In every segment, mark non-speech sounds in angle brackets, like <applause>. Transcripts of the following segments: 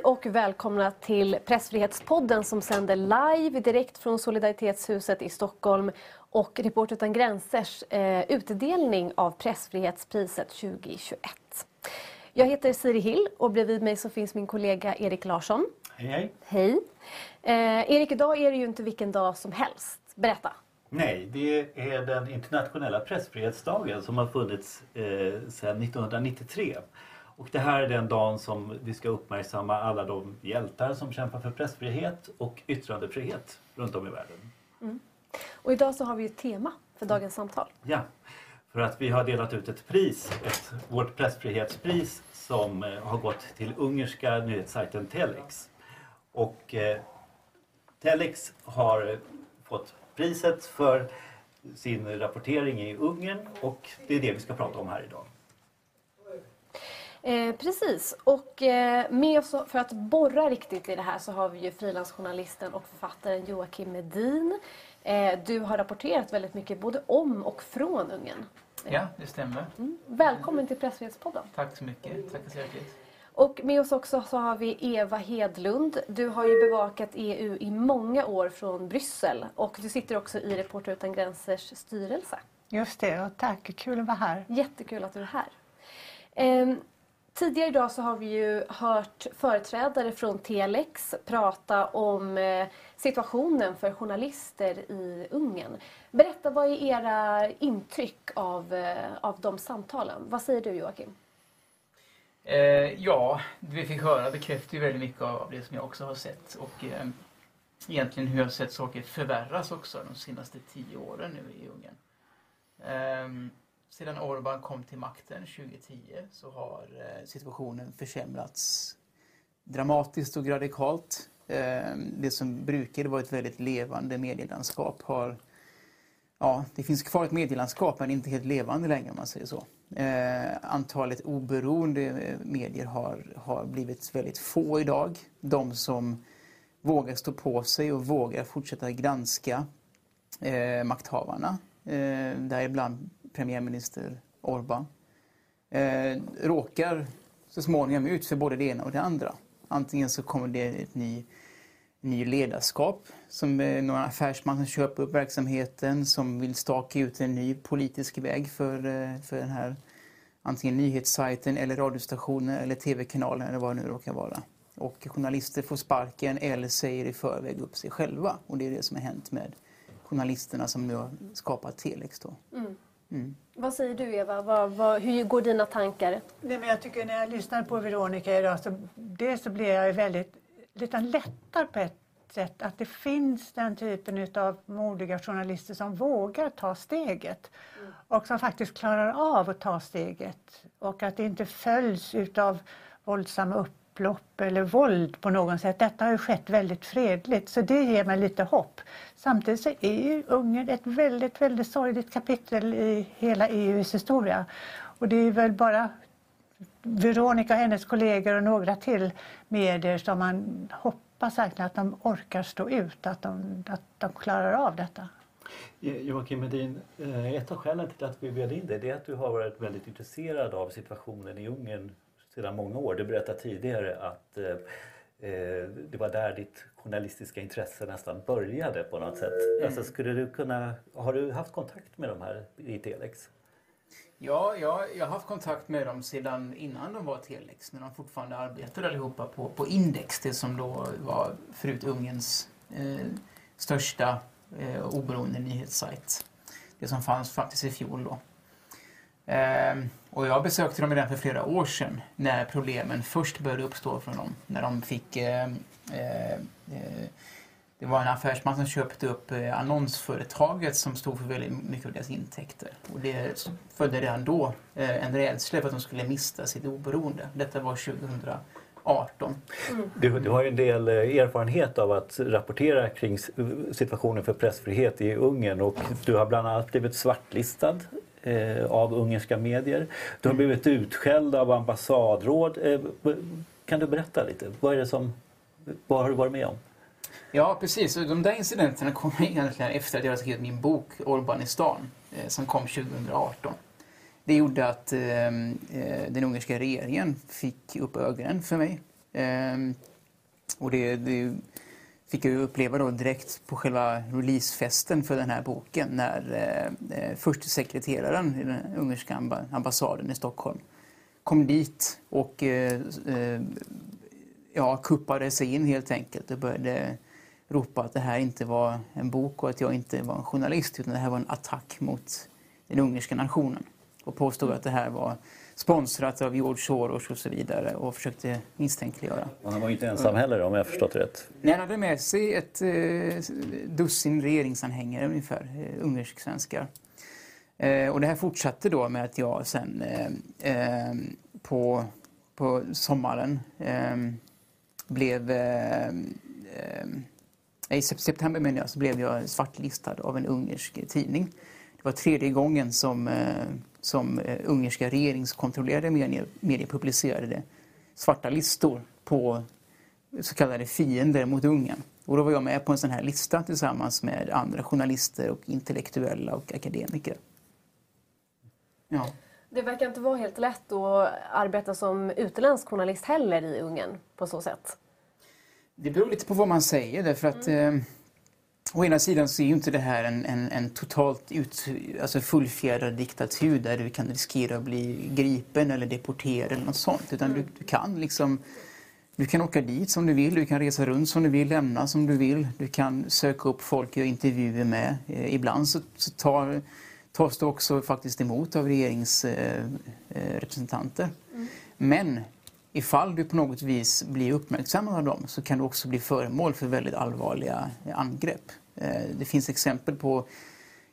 Hej och välkomna till Pressfrihetspodden som sänder live direkt från Solidaritetshuset i Stockholm och Report utan gränsers eh, utdelning av Pressfrihetspriset 2021. Jag heter Siri Hill och bredvid mig så finns min kollega Erik Larsson. Hej hej. Hej. Eh, Erik, idag är det ju inte vilken dag som helst. Berätta. Nej, det är den internationella pressfrihetsdagen som har funnits eh, sedan 1993. Och det här är den dagen som vi ska uppmärksamma alla de hjältar som kämpar för pressfrihet och yttrandefrihet runt om i världen. Mm. Och idag så har vi ett tema för dagens samtal. Ja, för att vi har delat ut ett pris, ett, vårt pressfrihetspris som eh, har gått till ungerska nyhetssajten Telex. Och eh, Telex har fått priset för sin rapportering i Ungern och det är det vi ska prata om här idag. Eh, precis, och eh, med oss för att borra riktigt i det här så har vi ju frilansjournalisten och författaren Joakim Medin. Eh, du har rapporterat väldigt mycket både om och från Ungern. Ja, det stämmer. Mm. Välkommen till Pressfrihetspodden. Tack så mycket. Tack så hjärtligt. Och med oss också så har vi Eva Hedlund. Du har ju bevakat EU i många år från Bryssel och du sitter också i Reporter utan gränsers styrelse. Just det, och tack. Kul att vara här. Jättekul att du är här. Tidigare idag så har vi ju hört företrädare från Telex prata om eh, situationen för journalister i Ungern. Berätta, vad är era intryck av, eh, av de samtalen? Vad säger du Joakim? Eh, ja, det vi fick höra bekräftar ju väldigt mycket av det som jag också har sett. Och eh, egentligen hur jag har sett saker förvärras också de senaste tio åren nu i Ungern. Eh, sedan Orbán kom till makten 2010 så har eh, situationen försämrats dramatiskt och radikalt. Ehm, det som brukade vara ett väldigt levande medielandskap har Ja, det finns kvar ett medielandskap men inte helt levande längre om man säger så. Ehm, antalet oberoende eh, medier har, har blivit väldigt få idag. De som vågar stå på sig och vågar fortsätta granska eh, makthavarna, däribland premiärminister Orbán, eh, råkar så småningom ut för både det ena och det andra. Antingen så kommer det ett ny ny ledarskap, som eh, någon affärsman som köper upp verksamheten, som vill staka ut en ny politisk väg för, eh, för den här antingen nyhetssajten eller radiostationen eller tv-kanalen eller vad det nu råkar vara. Och journalister får sparken eller säger i förväg upp sig själva. Och det är det som har hänt med journalisterna som nu har skapat Telex. Då. Mm. Mm. Vad säger du Eva? Vad, vad, hur går dina tankar? Nej, men jag tycker när jag lyssnar på Veronica idag så dels så blir jag väldigt lite lättare på ett sätt att det finns den typen av modiga journalister som vågar ta steget mm. och som faktiskt klarar av att ta steget och att det inte följs utav våldsamma upplopp eller våld på något sätt. Detta har ju skett väldigt fredligt så det ger mig lite hopp. Samtidigt så är ju Ungern ett väldigt, väldigt sorgligt kapitel i hela EUs historia och det är väl bara Veronica och hennes kollegor och några till medier som man hoppas verkligen att de orkar stå ut, att de, att de klarar av detta. Joakim Medin, eh, ett av skälen till att vi bjöd in dig är att du har varit väldigt intresserad av situationen i Ungern sedan många år. Du berättade tidigare att eh, eh, det var där ditt journalistiska intresse nästan började på något sätt. Mm. Alltså, skulle du kunna, har du haft kontakt med de här i Telex? Ja, jag, jag har haft kontakt med dem sedan innan de var Telex, när de fortfarande arbetade allihopa på, på Index, det som då var förut Ungerns eh, största eh, oberoende nyhetssajt. Det som fanns faktiskt i fjol då. Eh, och jag besökte dem redan för flera år sedan när problemen först började uppstå från dem. När de fick eh, eh, eh det var en affärsman som köpte upp eh, annonsföretaget som stod för väldigt mycket av deras intäkter. Och det födde redan då eh, en rädsla för att de skulle mista sitt oberoende. Detta var 2018. Mm. Du, du, har ju en del erfarenhet av att rapportera kring situationen för pressfrihet i Ungern och du har bland annat blivit svartlistad Eh, av ungerska medier. Du har mm. blivit utskälld av ambassadråd. Eh, kan du berätta lite? Vad, är det som, vad har du varit med om? Ja, precis. Och de där incidenterna kom egentligen efter att jag hade skrivit min bok Orbanistan eh, som kom 2018. Det gjorde att eh, eh, den ungerska regeringen fick upp ögonen för mig Eh, och det, det fick jag uppleva då direkt på själva releasefesten för den här boken när eh, eh förste sekreteraren i den ungerska ambassaden i Stockholm kom dit och eh, eh, ja, kuppade sig in helt enkelt och började ropa att det här inte var en bok och att jag inte var en journalist utan det här var en attack mot den ungerska nationen och påstod att det här var sponsrat av George Soros och så vidare och försökte misstänkliggöra. han var ju inte ensam heller om jag förstått rätt. Nej, han hade med sig ett eh, dussin regeringsanhängare ungefär, eh, ungersk-svenskar. Eh, och det här fortsatte då med att jag sen eh, eh på, på sommaren eh, blev eh, i september menar jag, så blev jag svartlistad av en ungersk tidning. Det var tredje gången som som eh, ungerska regeringskontrollerade medier, medier publicerade svarta listor på så kallade fiender mot Ungern. Och då var jag med på en sån här lista tillsammans med andra journalister och intellektuella och akademiker. Ja. Det verkar inte vara helt lätt att arbeta som utländsk journalist heller i Ungern på så sätt. Det beror lite på vad man säger därför att mm. eh, Å ena sidan så är ju inte det här en, en, en totalt ut, alltså fullfjädrad diktatur där du kan riskera att bli gripen eller deporterad eller något sånt. Utan mm. du, du, kan liksom du kan åka dit som du vill, du kan resa runt som du vill, lämna som du vill. Du kan söka upp folk och intervjuer med. Eh, ibland så, så tar, tas du också faktiskt emot av regeringsrepresentanter. Eh, eh, mm. Men ifall du på något vis blir uppmärksammad av dem så kan du också bli föremål för väldigt allvarliga angrepp. Eh, det finns exempel på,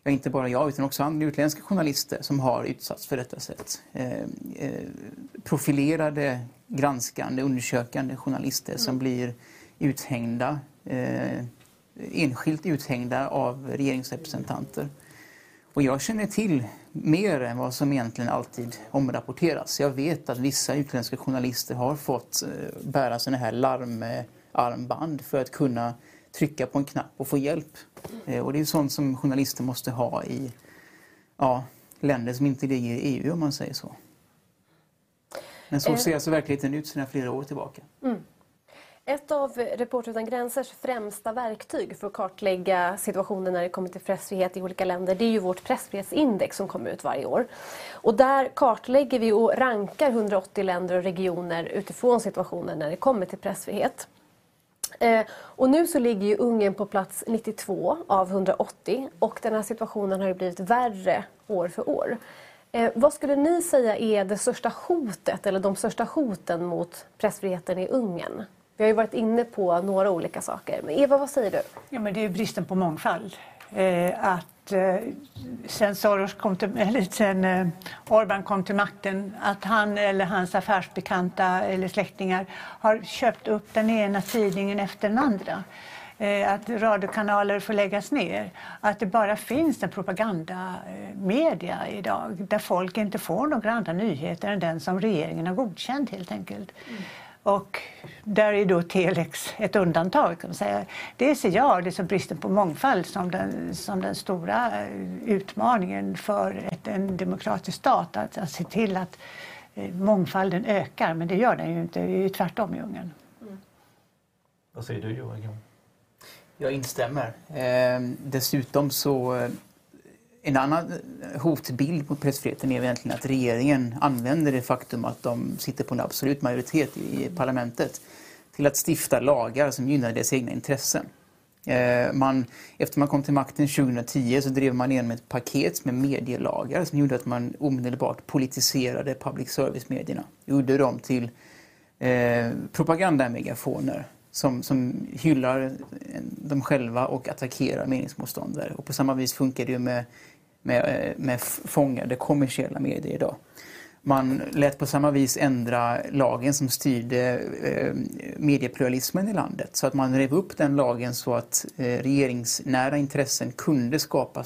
ja, inte bara jag utan också andra utländska journalister som har utsatts för detta sätt. Eh, eh, profilerade, granskande, undersökande journalister mm. som blir uthängda, enskilt uthängda av regeringsrepresentanter. Och jag känner till mer än vad som egentligen alltid omrapporteras. Jag vet att vissa utländska journalister har fått bära sådana här larmarmband för att kunna trycka på en knapp och få hjälp. Eh, och det är sånt som journalister måste ha i ja, länder som inte ligger i EU om man säger så. Men så eh. ser alltså verkligheten ut sedan flera år tillbaka. Mm. Ett av Reporter utan gränsers främsta verktyg för att kartlägga situationen när det kommer till pressfrihet i olika länder det är ju vårt pressfrihetsindex som kommer ut varje år. Och där kartlägger vi och rankar 180 länder och regioner utifrån situationen när det kommer till pressfrihet. Eh, och nu så ligger ju Ungern på plats 92 av 180 och den här situationen har ju blivit värre år för år. Eh, vad skulle ni säga är det största hotet eller de största hoten mot pressfriheten i Ungern? Vi har ju varit inne på några olika saker. Men Eva, vad säger du? Ja, men det är bristen på mångfald. Eh, att eh, sen, Soros kom till, eller sen eh, Orban kom till makten att han eller hans affärsbekanta eller släktingar har köpt upp den ena tidningen efter den andra. Eh, att radiokanaler får läggas ner. Att det bara finns en propagandamedia eh, idag där folk inte får några andra nyheter än den som regeringen har godkänt helt enkelt. Mm. Och där är då Telex ett undantag. Kan man säga. Det ser jag det som bristen på mångfald som den, som den stora eh, utmaningen för ett, en demokratisk stat. Att, att se till att eh, mångfalden ökar, men det gör den ju inte. Det är ju tvärtom i Ungern. Mm. Vad säger du Joakim? Jag instämmer. Eh, dessutom så eh, en annan hotbild mot pressfriheten är egentligen att regeringen använder det faktum att de sitter på en absolut majoritet i parlamentet till att stifta lagar som gynnar deras egna intressen. Eh, man, efter man kom till makten 2010 så drev man igenom ett paket med medielagar som gjorde att man omedelbart politiserade public service-medierna. Gjorde dem till eh, propagandamegafoner som, som hyllar dem själva och attackerar meningsmotståndare. Och på samma vis funkar det ju med med, eh, med fångade kommersiella medier idag. Man lät på samma vis ändra lagen som styrde eh, mediepluralismen i landet så att man rev upp den lagen så att eh, regeringsnära intressen kunde skapa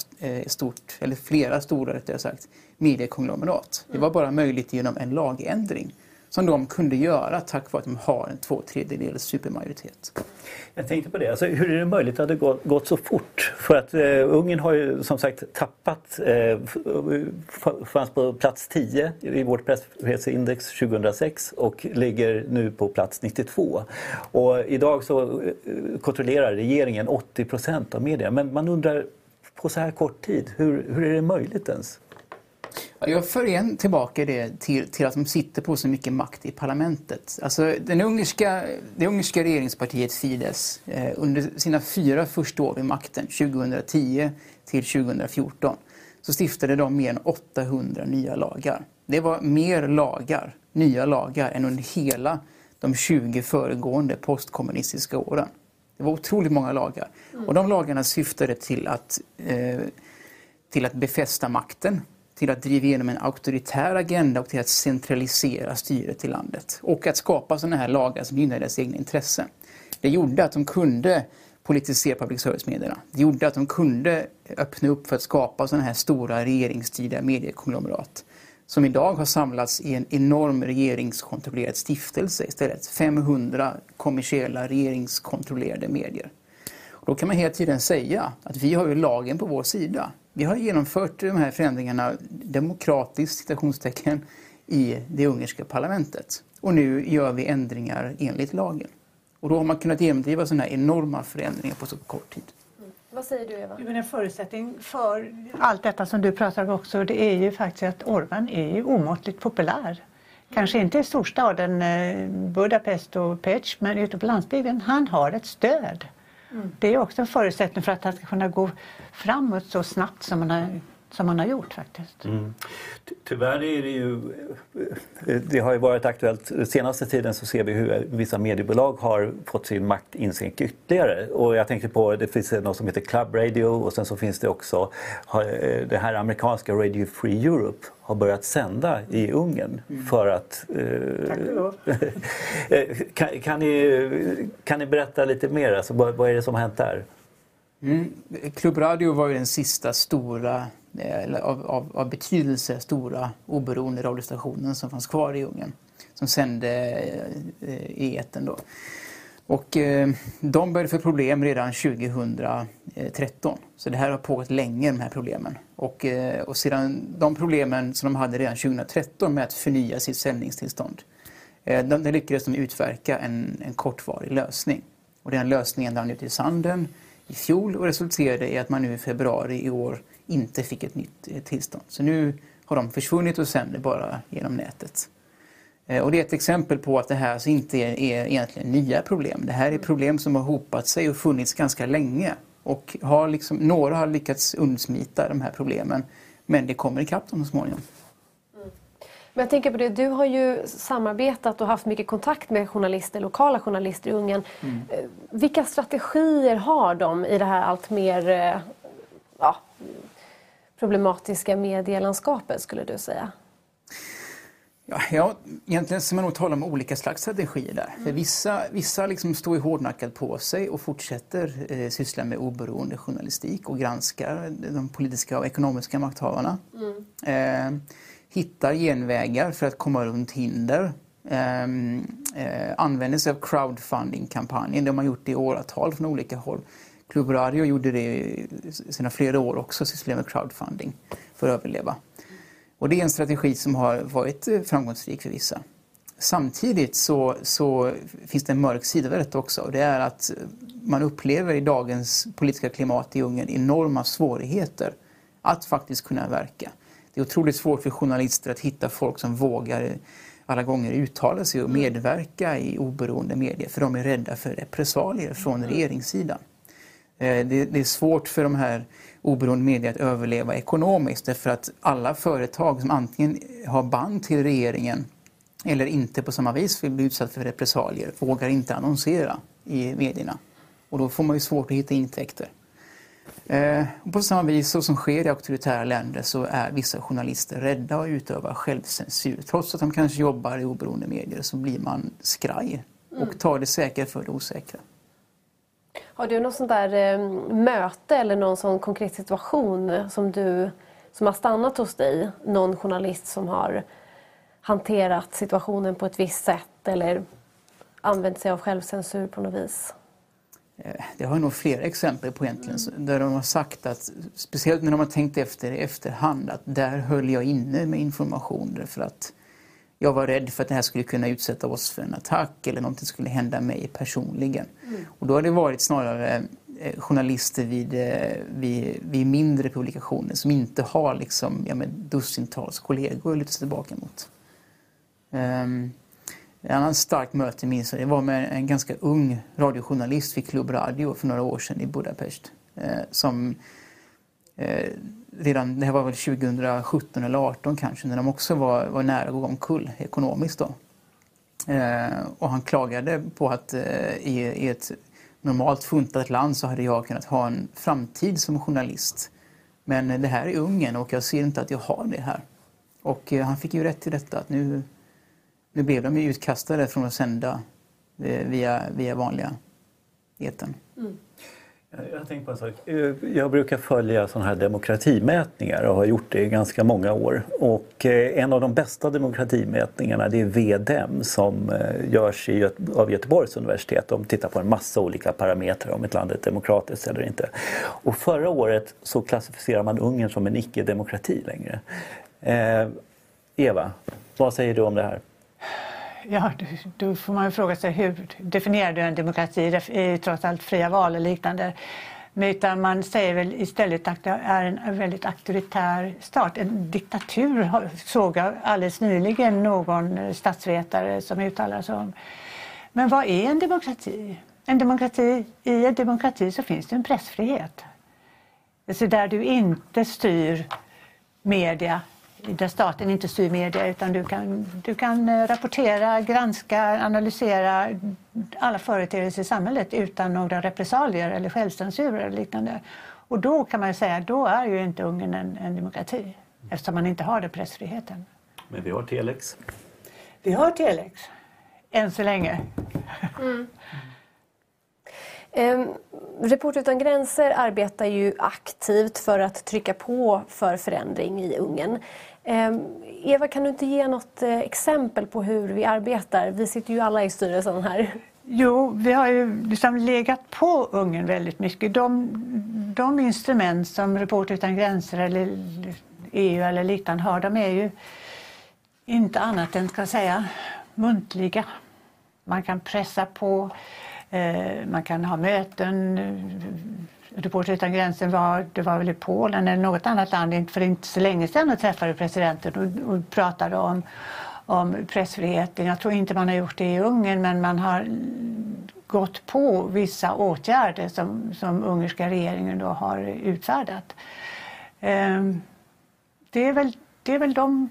stort, eller flera stora rättare sagt, mediekonglomerat. Det var bara möjligt genom en lagändring som de kunde göra tack vare att de har en två tredjedels supermajoritet. Jag tänkte på det, alltså, hur är det möjligt att det gått, gått så fort? För att eh, Ungern har ju som sagt tappat, eh, fanns på plats 10 i vårt pressfrihetsindex 2006 och ligger nu på plats 92. Och idag så eh, kontrollerar regeringen 80 procent av media Men man undrar på så här kort tid, hur, hur är det möjligt ens? Jag för igen tillbaka det till, till att de sitter på så mycket makt i parlamentet. Alltså den ungerska, det ungerska regeringspartiet Fidesz eh, under sina fyra första år vid makten, 2010 till 2014, så stiftade de mer än 800 nya lagar. Det var mer lagar, nya lagar, än under hela de 20 föregående postkommunistiska åren. Det var otroligt många lagar. Mm. Och de lagarna syftade till att, eh, till att befästa makten till att driva igenom en auktoritär agenda och till att centralisera styret i landet. Och att skapa sådana här lagar som gynnar deras egna intressen. Det gjorde att de kunde politisera public service-medierna. Det gjorde att de kunde öppna upp för att skapa sådana här stora regeringstida mediekonglomerat som idag har samlats i en enorm regeringskontrollerad stiftelse istället. 500 kommersiella regeringskontrollerade medier. Och då kan man hela tiden säga att vi har ju lagen på vår sida. Vi har genomfört de här förändringarna demokratiskt, citationstecken, i det ungerska parlamentet. Och nu gör vi ändringar enligt lagen. Och då har man kunnat genomdriva sådana här enorma förändringar på så kort tid. Mm. Vad säger du Eva? en förutsättning för allt detta som du pratar om också det är ju faktiskt att Orban är ju omåttligt populär. Kanske inte i storstaden eh, Budapest och Pech men ute på landsbygden. Han har ett stöd. Mm. Det är också en förutsättning för att han ska kunna gå framåt så snabbt som han har, som man har gjort faktiskt. Mm. Tyvärr är det ju, det har ju varit aktuellt, senaste tiden så ser vi hur vissa mediebolag har fått sin makt inskränkt ytterligare. Och jag tänkte på, det finns något som heter Club Radio och sen så finns det också det här amerikanska Radio Free Europe har börjat sända i Ungern mm. för att... Eh, <laughs> eh, kan, kan, ni, kan ni berätta lite mer? Alltså, vad, vad är det som har hänt där? Mm. Klubbradio var ju den sista stora, eh, eller av, av, av, betydelse, stora oberoende radiostationen som fanns kvar i Ungern. Som sände eh, eh, e i etern då. Och eh, de började få problem redan 2013. Så det här har pågått länge, de här problemen. Och, eh, och sedan de problemen som de hade redan 2013 med att förnya sitt sändningstillstånd, eh, de, de lyckades de utverka en, en kortvarig lösning. Och den lösningen rann ut i sanden i fjol och resulterade i att man nu i februari i år inte fick ett nytt eh, tillstånd. Så nu har de försvunnit och sänder bara genom nätet. Eh, och det är ett exempel på att det här alltså inte är, är egentligen nya problem. Det här är problem som har hopat sig och funnits ganska länge. Och har liksom, några har lyckats undsmita de här problemen men det kommer ikapp dem så småningom. Men jag tänker på det, du har ju samarbetat och haft mycket kontakt med journalister, lokala journalister i Ungern. Mm. Eh, vilka strategier har de i det här allt mer eh, ja, problematiska medielandskapet skulle du säga? Ja, ja, egentligen ska man nog tala om olika slags strategier där. Mm. För vissa, vissa liksom står ju hårdnackat på sig och fortsätter eh, syssla med oberoende journalistik och granskar de politiska och ekonomiska makthavarna. Mm. Eh, hittar genvägar för att komma runt hinder. Eh, eh, använder sig av crowdfunding-kampanjen. Det har man gjort i åratal från olika håll. Club Radio gjorde det sina flera år också, sysslade med crowdfunding för att överleva. Och det är en strategi som har varit eh, framgångsrik för vissa. Samtidigt så, så finns det en mörk sida av detta också. Och det är att man upplever i dagens politiska klimat i Ungern enorma svårigheter att faktiskt kunna verka. Det är otroligt svårt för journalister att hitta folk som vågar alla gånger uttala sig och mm. medverka i oberoende medier för de är rädda för repressalier från mm. regeringssidan. Eh, det är svårt för de här oberoende medier att överleva ekonomiskt därför att alla företag som antingen har band till regeringen eller inte på samma vis vill bli utsatt för repressalier vågar inte annonsera i medierna. Och då får man ju svårt att hitta intäkter. Eh, på samma vis så som sker i auktoritära länder så är vissa journalister rädda att utöva självcensur. Trots att de kanske jobbar i oberoende medier så blir man skraj och mm. tar det säkra för det osäkra. Har du något sånt där eh, möte eller någon sån konkret situation som, du, som har stannat hos dig? Någon journalist som har hanterat situationen på ett visst sätt eller använt sig av självcensur på något vis? Eh, det har jag nog flera exempel på egentligen. Där de har sagt att, speciellt när de har tänkt efter i efterhand, att där höll jag inne med information därför att jag var rädd för att det här skulle kunna utsätta oss för en attack eller någonting skulle hända mig personligen. Mm. Och då har det varit snarare eh, journalister vid, eh, vid, vid, mindre publikationer som inte har liksom, ja, dussintals kollegor att luta sig tillbaka mot. Um, en annan starkt möte minns jag, det var med en ganska ung radiojournalist vid Club Radio för några år sedan i Budapest. Eh, som eh, redan, det här var väl 2017 eller 2018 kanske, när de också var, var nära att gå omkull ekonomiskt. Då. Eh, och han klagade på att eh, i, i ett normalt funtat land så hade jag kunnat ha en framtid som journalist. Men det här är Ungern och jag ser inte att jag har det här. Och eh, han fick ju rätt till detta att nu nu blev de ju utkastade från att sända eh, via, via vanliga etern. Mm. Jag tänker på en sak. Eh, jag brukar följa sådana här demokratimätningar och har gjort det i ganska många år. Och eh, en av de bästa demokratimätningarna det är VDM som görs i, av Göteborgs universitet. De tittar på en massa olika parametrar om ett land är demokratiskt eller inte. Och förra året så klassificerar man Ungern som en icke-demokrati längre. Eh, Eva, vad säger du om det här? Ja, då får man fråga sig hur definierar du en demokrati? Det är trots allt fria val och liknande. Men utan man säger väl istället att det är en väldigt auktoritär stat. En diktatur såg jag alldeles nyligen någon statsvetare som uttalade sig om. Men vad är en demokrati? En demokrati? I en demokrati så finns det en pressfrihet. Så där du inte styr media där staten inte styr media utan du kan, du kan eh, rapportera, granska, analysera alla företeelser i samhället utan några repressalier eller självcensur eller liknande. Och då kan man säga då är ju inte Ungern en, en demokrati eftersom man inte har den pressfriheten. Men vi har telex. Vi har telex, än så länge. Mm. Eh, Reporter utan gränser arbetar ju aktivt för att trycka på för förändring i Ungern. Ehm, Eva, kan du inte ge något eh, exempel på hur vi arbetar? Vi sitter ju alla i styrelsen här. Jo, vi har ju liksom legat på Ungern väldigt mycket. De, de instrument som Reporter utan gränser eller EU eller liknande har, de är ju inte annat än ska säga, muntliga. Man kan pressa på, eh, man kan ha möten, eh, Reporter utan gränser var, det var väl i Polen eller något annat land för inte så länge sedan och träffade presidenten och, och pratade om, om pressfriheten. Jag tror inte man har gjort det i Ungern men man har gått på vissa åtgärder som, som ungerska regeringen då har utfärdat. Ehm, det, är väl, det är väl de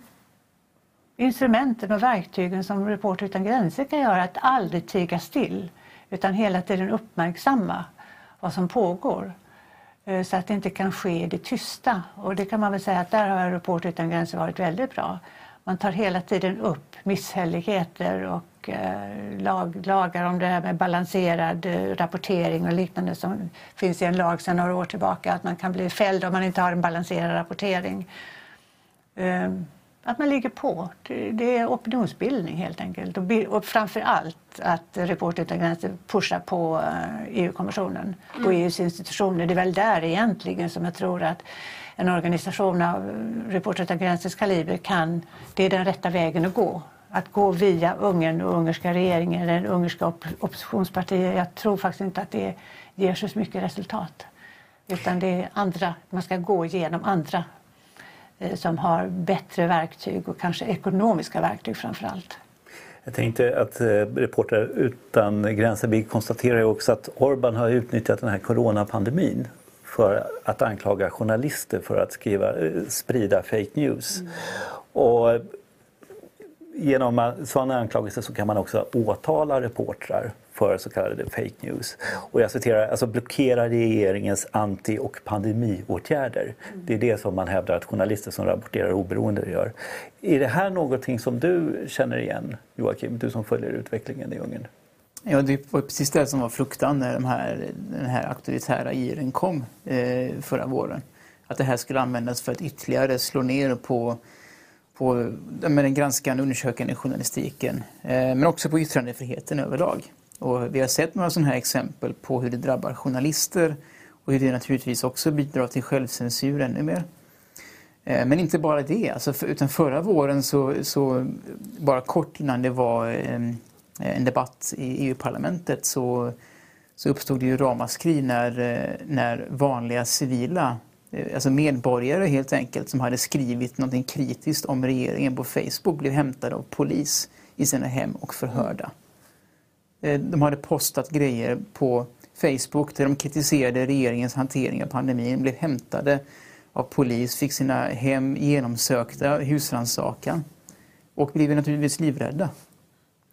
instrumenten och verktygen som Reporter utan gränser kan göra, att aldrig tiga still utan hela tiden uppmärksamma vad som pågår. Eh, så att det inte kan ske i det tysta. Och det kan man väl säga att där har Reporter utan gränser varit väldigt bra. Man tar hela tiden upp misshälligheter och eh, lag, lagar om det här med balanserad eh, rapportering och liknande som finns i en lag sedan några år tillbaka. Att man kan bli fälld om man inte har en balanserad rapportering. Ehm, att man ligger på. Det är opinionsbildning helt enkelt. Och, framför allt att Reporter utan gränser pushar på EU-kommissionen eh, e och mm. EUs institutioner. Det är väl där egentligen som jag tror att en organisation av Reporter utan gränsers kaliber kan, det är den rätta vägen att gå. Att gå via Ungern och ungerska regeringen eller ungerska op oppositionspartier. Jag tror faktiskt inte att det ger så mycket resultat. Utan det är andra, man ska gå genom andra som har bättre verktyg och kanske ekonomiska verktyg framför allt. Jag tänkte att eh, Reporter utan gränser, konstaterar också att Orban har utnyttjat den här coronapandemin för att anklaga journalister för att skriva, eh, sprida fake news. Mm. Och genom sådana anklagelser så kan man också åtala reportrar för så kallade fake news. Och jag citerar, alltså blockera regeringens anti och pandemiåtgärder. Det är det som man hävdar att journalister som rapporterar oberoende gör. Är det här någonting som du känner igen, Joakim, du som följer utvecklingen i Ungern? Ja, det var precis det som var fruktan när de här, den här auktoritära giren kom eh, förra våren. Att det här skulle användas för att ytterligare slå ner på på med den granskande undersökande journalistiken, eh, men också på yttrandefriheten överlag. Och vi har sett några sådana här exempel på hur det drabbar journalister och hur det naturligtvis också bidrar till självcensur ännu mer. Eh, men inte bara det, alltså, utan förra våren så, så, bara kort innan det var eh, en debatt i EU-parlamentet så, så uppstod det ju ramaskri när, eh, när vanliga civila, alltså medborgare helt enkelt, som hade skrivit något kritiskt om regeringen på Facebook blev hämtade av polis i sina hem och förhörda. Eh, de hade postat grejer på Facebook där de kritiserade regeringens hantering av pandemin, blev hämtade av polis, fick sina hem genomsökta, husrannsakan och blev naturligtvis livrädda.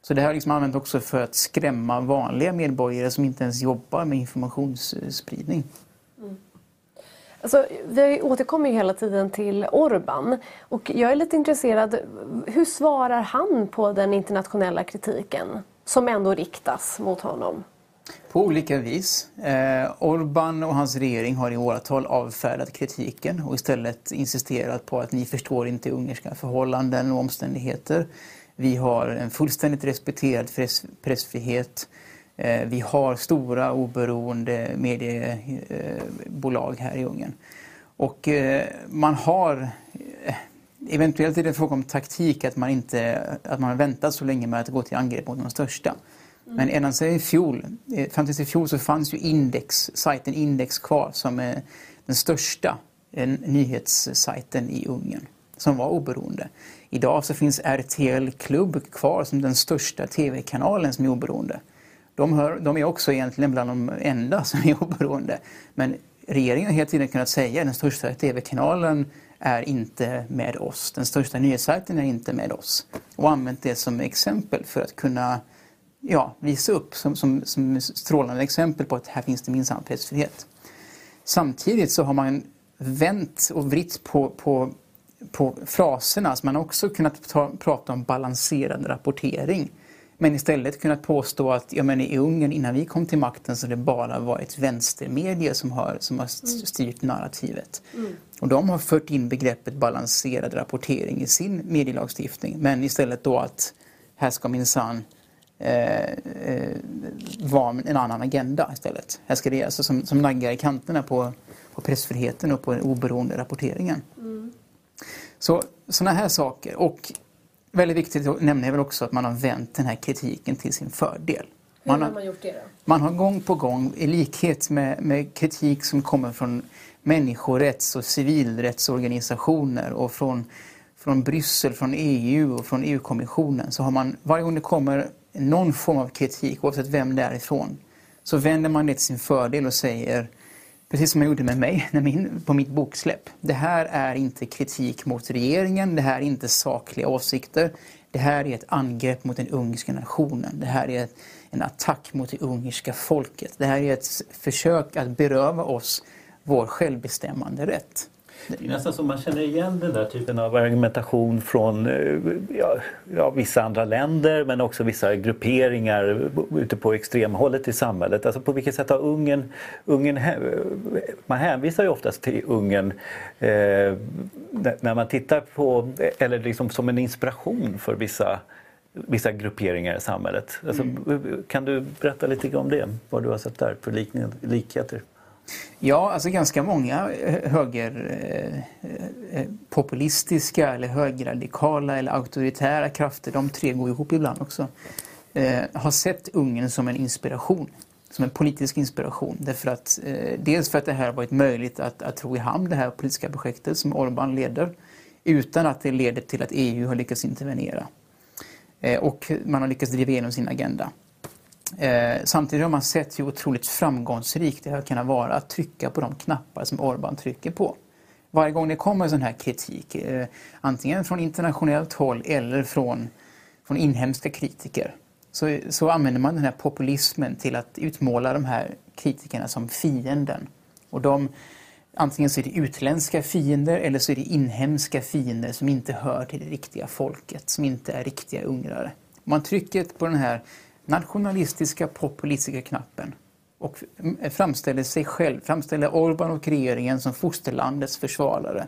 Så det här har liksom använt också för att skrämma vanliga medborgare som inte ens jobbar med informationsspridning. Mm. Alltså, vi återkommer ju hela tiden till Orban och jag är lite intresserad, hur svarar han på den internationella kritiken som ändå riktas mot honom? På olika vis. Eh, Orban och hans regering har i åratal avfärdat kritiken och istället insisterat på att ni förstår inte ungerska förhållanden och omständigheter. Vi har en fullständigt respekterad press, pressfrihet. Eh, vi har stora oberoende mediebolag här i Ungern. Och eh, man har Eventuellt är det en fråga om taktik, att man, inte, att man väntat så länge med att gå till angrepp mot de största. Men ända sedan i fjol, eh, fram till i fjol så fanns ju Index, sajten Index kvar som är den största nyhetssajten i Ungern som var oberoende. Idag så finns RTL Klubb kvar som den största tv-kanalen som är oberoende. De, hör, de, är också egentligen bland de enda som är oberoende. Men regeringen har hela tiden kunnat säga att den största tv-kanalen är inte med oss. Den största nyhetssajten är inte med oss. Och använt det som exempel för att kunna ja, visa upp som, som, som strålande exempel på att här finns det minsann pressfrihet. Samtidigt så har man vänt och vritt på, på, på fraserna. Så man har också kunnat ta, prata om balanserad rapportering. Men istället kunnat påstå att ja, men i Ungern innan vi kom till makten så det bara varit vänstermedier som har, som har styrt narrativet. Mm. Och de har fört in begreppet balanserad rapportering i sin medielagstiftning. Men istället då att här ska minsann eh, eh, var en annan agenda istället. Här ska det alltså som, som naggar i kanterna på, på pressfriheten och på den oberoende rapporteringen. Mm. Så sådana här saker. Och väldigt viktigt att nämna är väl också att man har vänt den här kritiken till sin fördel. Hur har man gjort det då? Man har gång på gång, i likhet med, med kritik som kommer från människorätts och civilrättsorganisationer och från, från Bryssel, från EU och från EU-kommissionen, så har man varje gång det kommer någon form av kritik, oavsett vem det är ifrån, så vänder man det till sin fördel och säger, precis som jag gjorde med mig när min, på mitt boksläpp, det här är inte kritik mot regeringen, det här är inte sakliga åsikter, det här är ett angrepp mot den ungerska nationen, det här är ett, en attack mot det ungerska folket, det här är ett försök att beröva oss vår självbestämmande rätt. Det är nästan som man känner igen den där typen av argumentation från eh, ja, ja, vissa andra länder men också vissa grupperingar ute på extremhållet i samhället. Alltså på vilket sätt har Ungern, Ungern man hänvisar ju oftast till Ungern eh, när man tittar på, eller liksom som en inspiration för vissa vissa grupperingar i samhället. Alltså, mm. Kan du berätta lite om det? Vad du har sett där för likheter? Ja, alltså ganska många högerpopulistiska eh, eh, eh eller högerradikala eller auktoritära krafter, de tre går ihop ibland också, eh, har sett Ungern som en inspiration som en politisk inspiration. Därför att, dels för att det här har varit möjligt att, att tro i hamn det här politiska projektet som Orbán leder utan att det leder till att EU har lyckats intervenera. och man har lyckats driva igenom sin agenda. Eh, samtidigt har man sett hur otroligt framgångsrikt det har kunnat vara att trycka på de knappar som Orbán trycker på. Varje gång det kommer sån här kritik, eh, antingen från internationellt håll eller från, från inhemska kritiker, så, så använder man den här populismen till att utmåla de här kritikerna som fienden. Och de, antingen så är det utländska fiender eller så är det inhemska fiender som inte hör till det riktiga folket, som inte är riktiga ungrare. Man trycker på den här nationalistiska populistiska knappen och framställer sig själv, framställer Orban och regeringen som fosterlandets försvarare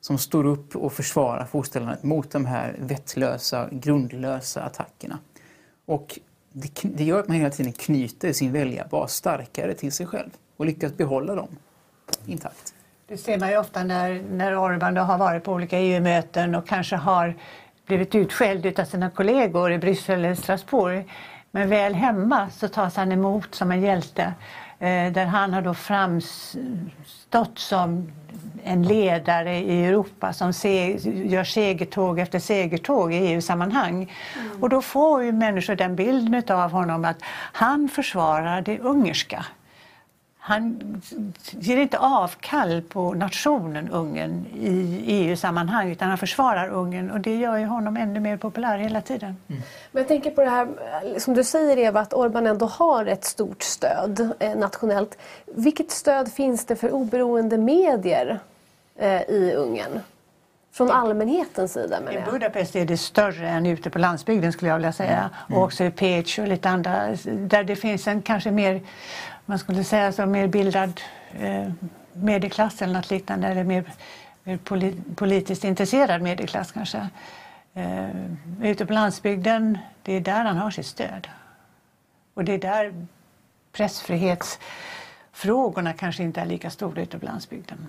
som står upp och försvarar fosterlandet mot de här vettlösa, grundlösa attackerna. Och det, det gör att man hela tiden knyter sin väljarbas starkare till sig själv och lyckas behålla dem intakt. Det ser man ju ofta när, när Orban har varit på olika EU-möten och kanske har blivit utskälld av sina kollegor i Bryssel eller Strasbourg. Men väl hemma så tas han emot som en hjälte eh, där han har då framstått som en ledare i Europa som se, gör segertåg efter segertåg i EU-sammanhang. Mm. Och då får ju människor den bilden av honom att han försvarar det ungerska han ger inte avkall på nationen Ungern i EU-sammanhang utan han försvarar Ungern och det gör ju honom ännu mer populär hela tiden. Mm. Men jag tänker på det här som du säger Eva att Orban ändå har ett stort stöd eh, nationellt. Vilket stöd finns det för oberoende medier eh, i Ungern? Från allmänhetens sida menar jag. I Budapest är det större än ute på landsbygden skulle jag vilja säga. Mm. Och också i Pécs och lite andra där det finns en kanske mer man skulle säga så mer bildad eh, medelklass eller något liknande eller mer, mer politiskt intresserad medelklass kanske. Eh, ute på landsbygden, det är där han har sitt stöd. Och det är där pressfrihetsfrågorna kanske inte är lika stora ute på landsbygden.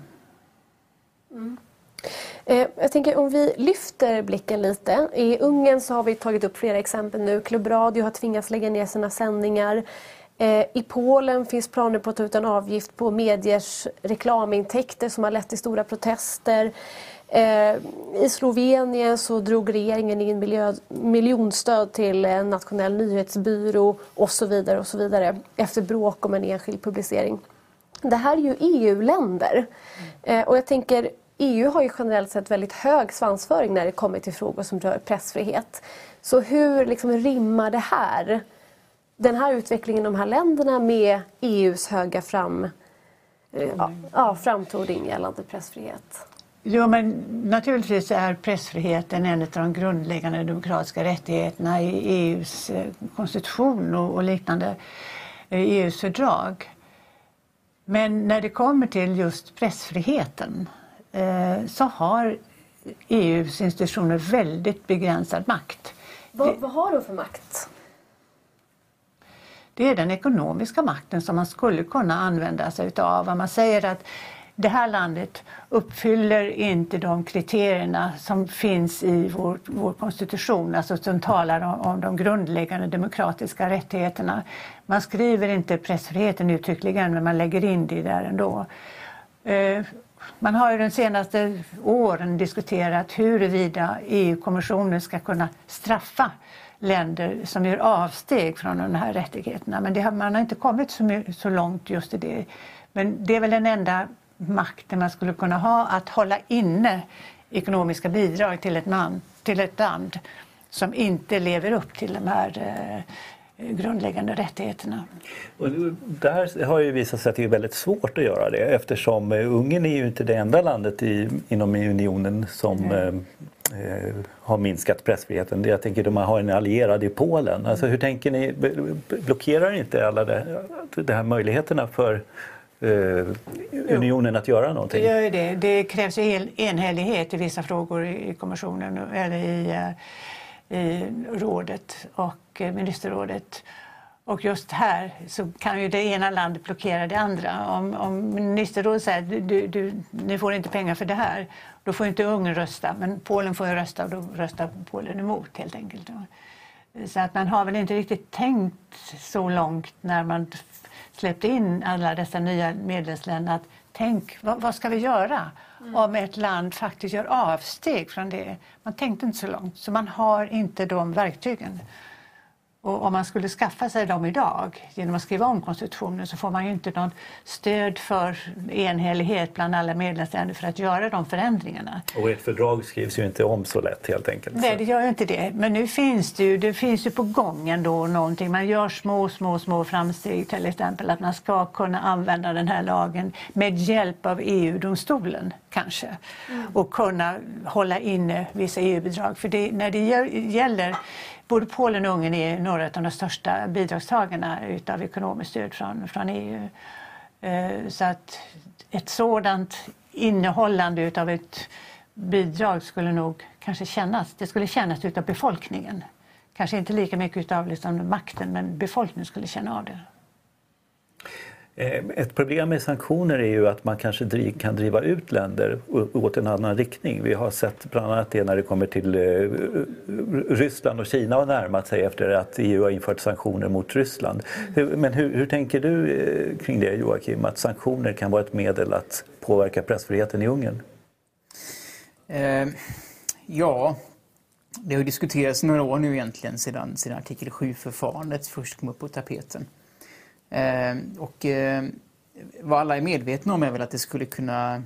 Mm. Eh, jag tänker om vi lyfter blicken lite. I Ungern så har vi tagit upp flera exempel nu. Klubbradio har tvingats lägga ner sina sändningar. Eh, I Polen finns planer på att ta ut en avgift på mediers reklamintäkter som har lett till stora protester. Eh, I Slovenien så drog regeringen in miljö, miljonstöd till en nationell nyhetsbyrå och så vidare och så vidare efter bråk om en enskild publicering. Det här är ju EU-länder eh, och jag tänker EU har ju generellt sett väldigt hög svansföring när det kommer till frågor som rör pressfrihet. Så hur liksom rimmar det här den här utvecklingen i de här länderna med EUs höga fram, eh, ja, ja, framtoning gällande pressfrihet? Jo, men naturligtvis är pressfriheten en av de grundläggande demokratiska rättigheterna i EUs eh, konstitution och, liknande, EUs eh, fördrag. Men när det kommer till just pressfriheten så har EUs institutioner väldigt begränsad makt. Vad, vad har de för makt? Det är den ekonomiska makten som man skulle kunna använda sig utav. Man säger att det här landet uppfyller inte de kriterierna som finns i vår, vår konstitution, alltså som talar om, om, de grundläggande demokratiska rättigheterna. Man skriver inte pressfriheten uttryckligen, men man lägger in det där ändå. Eh, man har ju de senaste åren diskuterat huruvida EU-kommissionen ska kunna straffa länder som gör avsteg från de här rättigheterna. Men det, man har inte kommit så, så långt just i det. Men det är väl den enda makten man skulle kunna ha, att hålla inne ekonomiska bidrag till ett, man, till ett land som inte lever upp till de här eh, grundläggande rättigheterna. Och där har ju visat sig att det är väldigt svårt att göra det eftersom eh, Ungern är ju inte det enda landet i, inom unionen som mm eh, Eh, har minskat pressfriheten. Jag tänker att man har en allierad i Polen. Alltså, hur tänker ni? Blockerar inte alla det, de här möjligheterna för eh, unionen att göra någonting? Det gör det. Det krävs enhällighet i vissa frågor i kommissionen eller i, eh, i rådet och eh, ministerrådet. Och just här så kan ju det ena landet blockera det andra. Om, om ministerrådet säger att du, du, ni får inte pengar för det här, då får inte Ungern rösta. Men Polen får ju rösta och då röstar Polen emot helt enkelt. Så att man har väl inte riktigt tänkt så långt när man släppte in alla dessa nya medlemsländer att tänk, vad, vad ska vi göra mm. om ett land faktiskt gör avsteg från det? Man tänkte inte så långt, så man har inte de verktygen. Och om man skulle skaffa sig dem idag genom att skriva om konstitutionen så får man ju inte något stöd för enhällighet bland alla medlemsländer för att göra de förändringarna. Och ett fördrag skrivs ju inte om så lätt helt enkelt. Nej, det gör ju inte det. Men nu finns det ju, det finns ju på gång ändå någonting. Man gör små, små, små framsteg till exempel att man ska kunna använda den här lagen med hjälp av EU-domstolen kanske mm. och kunna hålla inne vissa EU-bidrag. För det, när det gäller både Polen och Ungern är några av de största bidragstagarna utav ekonomiskt stöd från, från EU. Eh, så att ett sådant innehållande utav ett bidrag skulle nog kanske kännas, det skulle kännas utav befolkningen. Kanske inte lika mycket utav liksom makten men befolkningen skulle känna av det. Eh, ett problem med sanktioner är ju att man kanske driv, kan driva ut länder åt en annan riktning. Vi har sett bland annat det när det kommer till eh, Ryssland och Kina har närmat sig efter att EU har infört sanktioner mot Ryssland. Men hur, hur tänker du eh, kring det Joakim, att sanktioner kan vara ett medel att påverka pressfriheten i Ungern? Eh, ja, det har diskuterats några år nu egentligen sedan, sedan artikel 7-förfarandet först kom upp på tapeten. Eh, och eh, vad alla är medvetna om är väl att det skulle kunna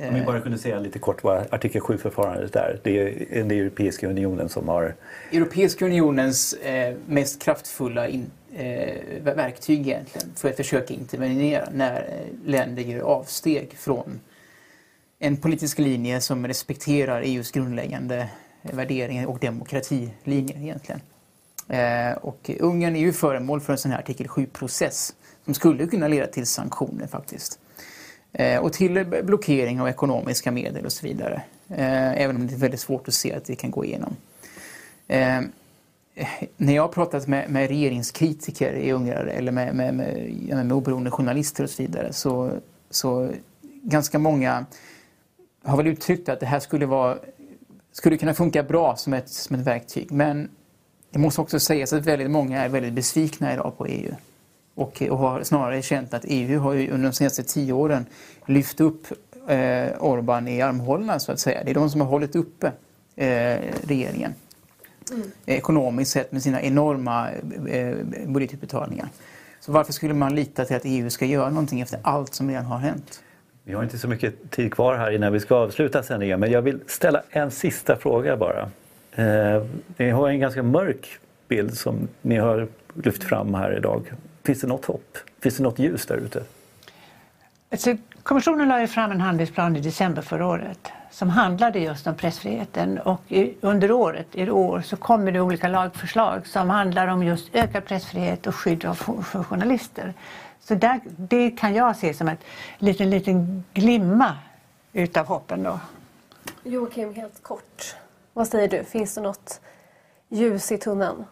om vi bara kunde säga lite kort vad artikel 7-förfarandet är. Det är den Europeiska unionen som har... Europeiska unionens eh, mest kraftfulla in, eh, verktyg egentligen för att försöka intervenera när eh, länder gör avsteg från en politisk linje som respekterar EUs grundläggande värderingar och demokratilinjer egentligen. Eh, och Ungern är ju föremål för en sån här artikel 7-process som skulle kunna leda till sanktioner faktiskt. Eh, och till blockering av ekonomiska medel och så vidare. Eh, även om det är väldigt svårt att se att det kan gå igenom. När jag har pratat med, med regeringskritiker i Ungern eller med, med, med, med oberoende journalister och så vidare så, så ganska många har väl uttryckt att det här skulle, vara, skulle kunna funka bra som ett, som ett verktyg. Men det måste också sägas att väldigt många är väldigt besvikna idag på EU. Och, och har snarare känt att EU har under de senaste tio åren lyft upp eh, Orban i armhålorna så att säga. Det är de som har hållit uppe eh, regeringen. Mm. Ekonomiskt sett med sina enorma eh, budgetutbetalningar. Så varför skulle man lita till att EU ska göra någonting efter allt som redan har hänt? Vi har inte så mycket tid kvar här innan vi ska avsluta sändningen men jag vill ställa en sista fråga bara. Eh, ni har en ganska mörk bild som ni har lyft fram här idag. Finns det något hopp? Finns det något ljus där ute? Alltså, kommissionen lade fram en handlingsplan i december förra året som handlade just om pressfriheten och under året, i år, så kommer det olika lagförslag som handlar om just ökad pressfrihet och skydd för journalister. Så där, det kan jag se som en liten, liten glimma utav hoppen då. Joakim, helt kort. Vad säger du? Finns det något ljus i tunneln?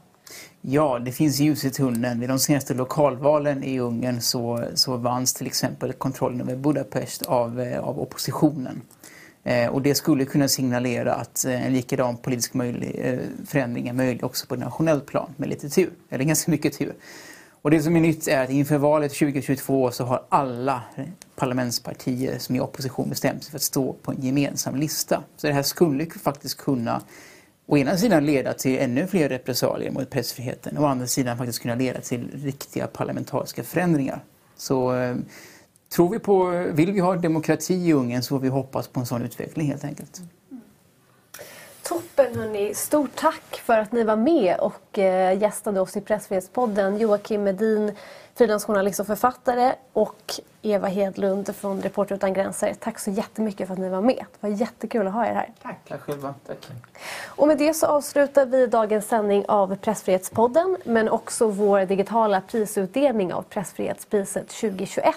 Ja, det finns ljus i tunneln. Vid de senaste lokalvalen i Ungern så, så vanns till exempel kontrollen över Budapest av, eh, av oppositionen. Eh, och det skulle kunna signalera att eh, en likadan politisk möjlig, eh, förändring är möjlig också på nationellt plan med lite tur, eller ganska mycket tur. Och det som är nytt är att inför valet 2022 så har alla parlamentspartier som är i opposition bestämt sig för att stå på en gemensam lista. Så det här skulle faktiskt kunna å ena sidan leda till ännu fler repressalier mot pressfriheten och å andra sidan faktiskt kunna leda till riktiga parlamentariska förändringar. Så eh, tror vi på, vill vi ha demokrati i Ungern så får vi hoppas på en sån utveckling helt enkelt. Toppen hörni. Stort tack för att ni var med och eh, gästade oss i Pressfrihetspodden. Joakim Medin, frilansjournalist och författare och Eva Hedlund från Reporter utan gränser. Tack så jättemycket för att ni var med. Det var jättekul att ha er här. Tack. Tack själva. Tack. Och med det så avslutar vi dagens sändning av Pressfrihetspodden men också vår digitala prisutdelning av Pressfrihetspriset 2021.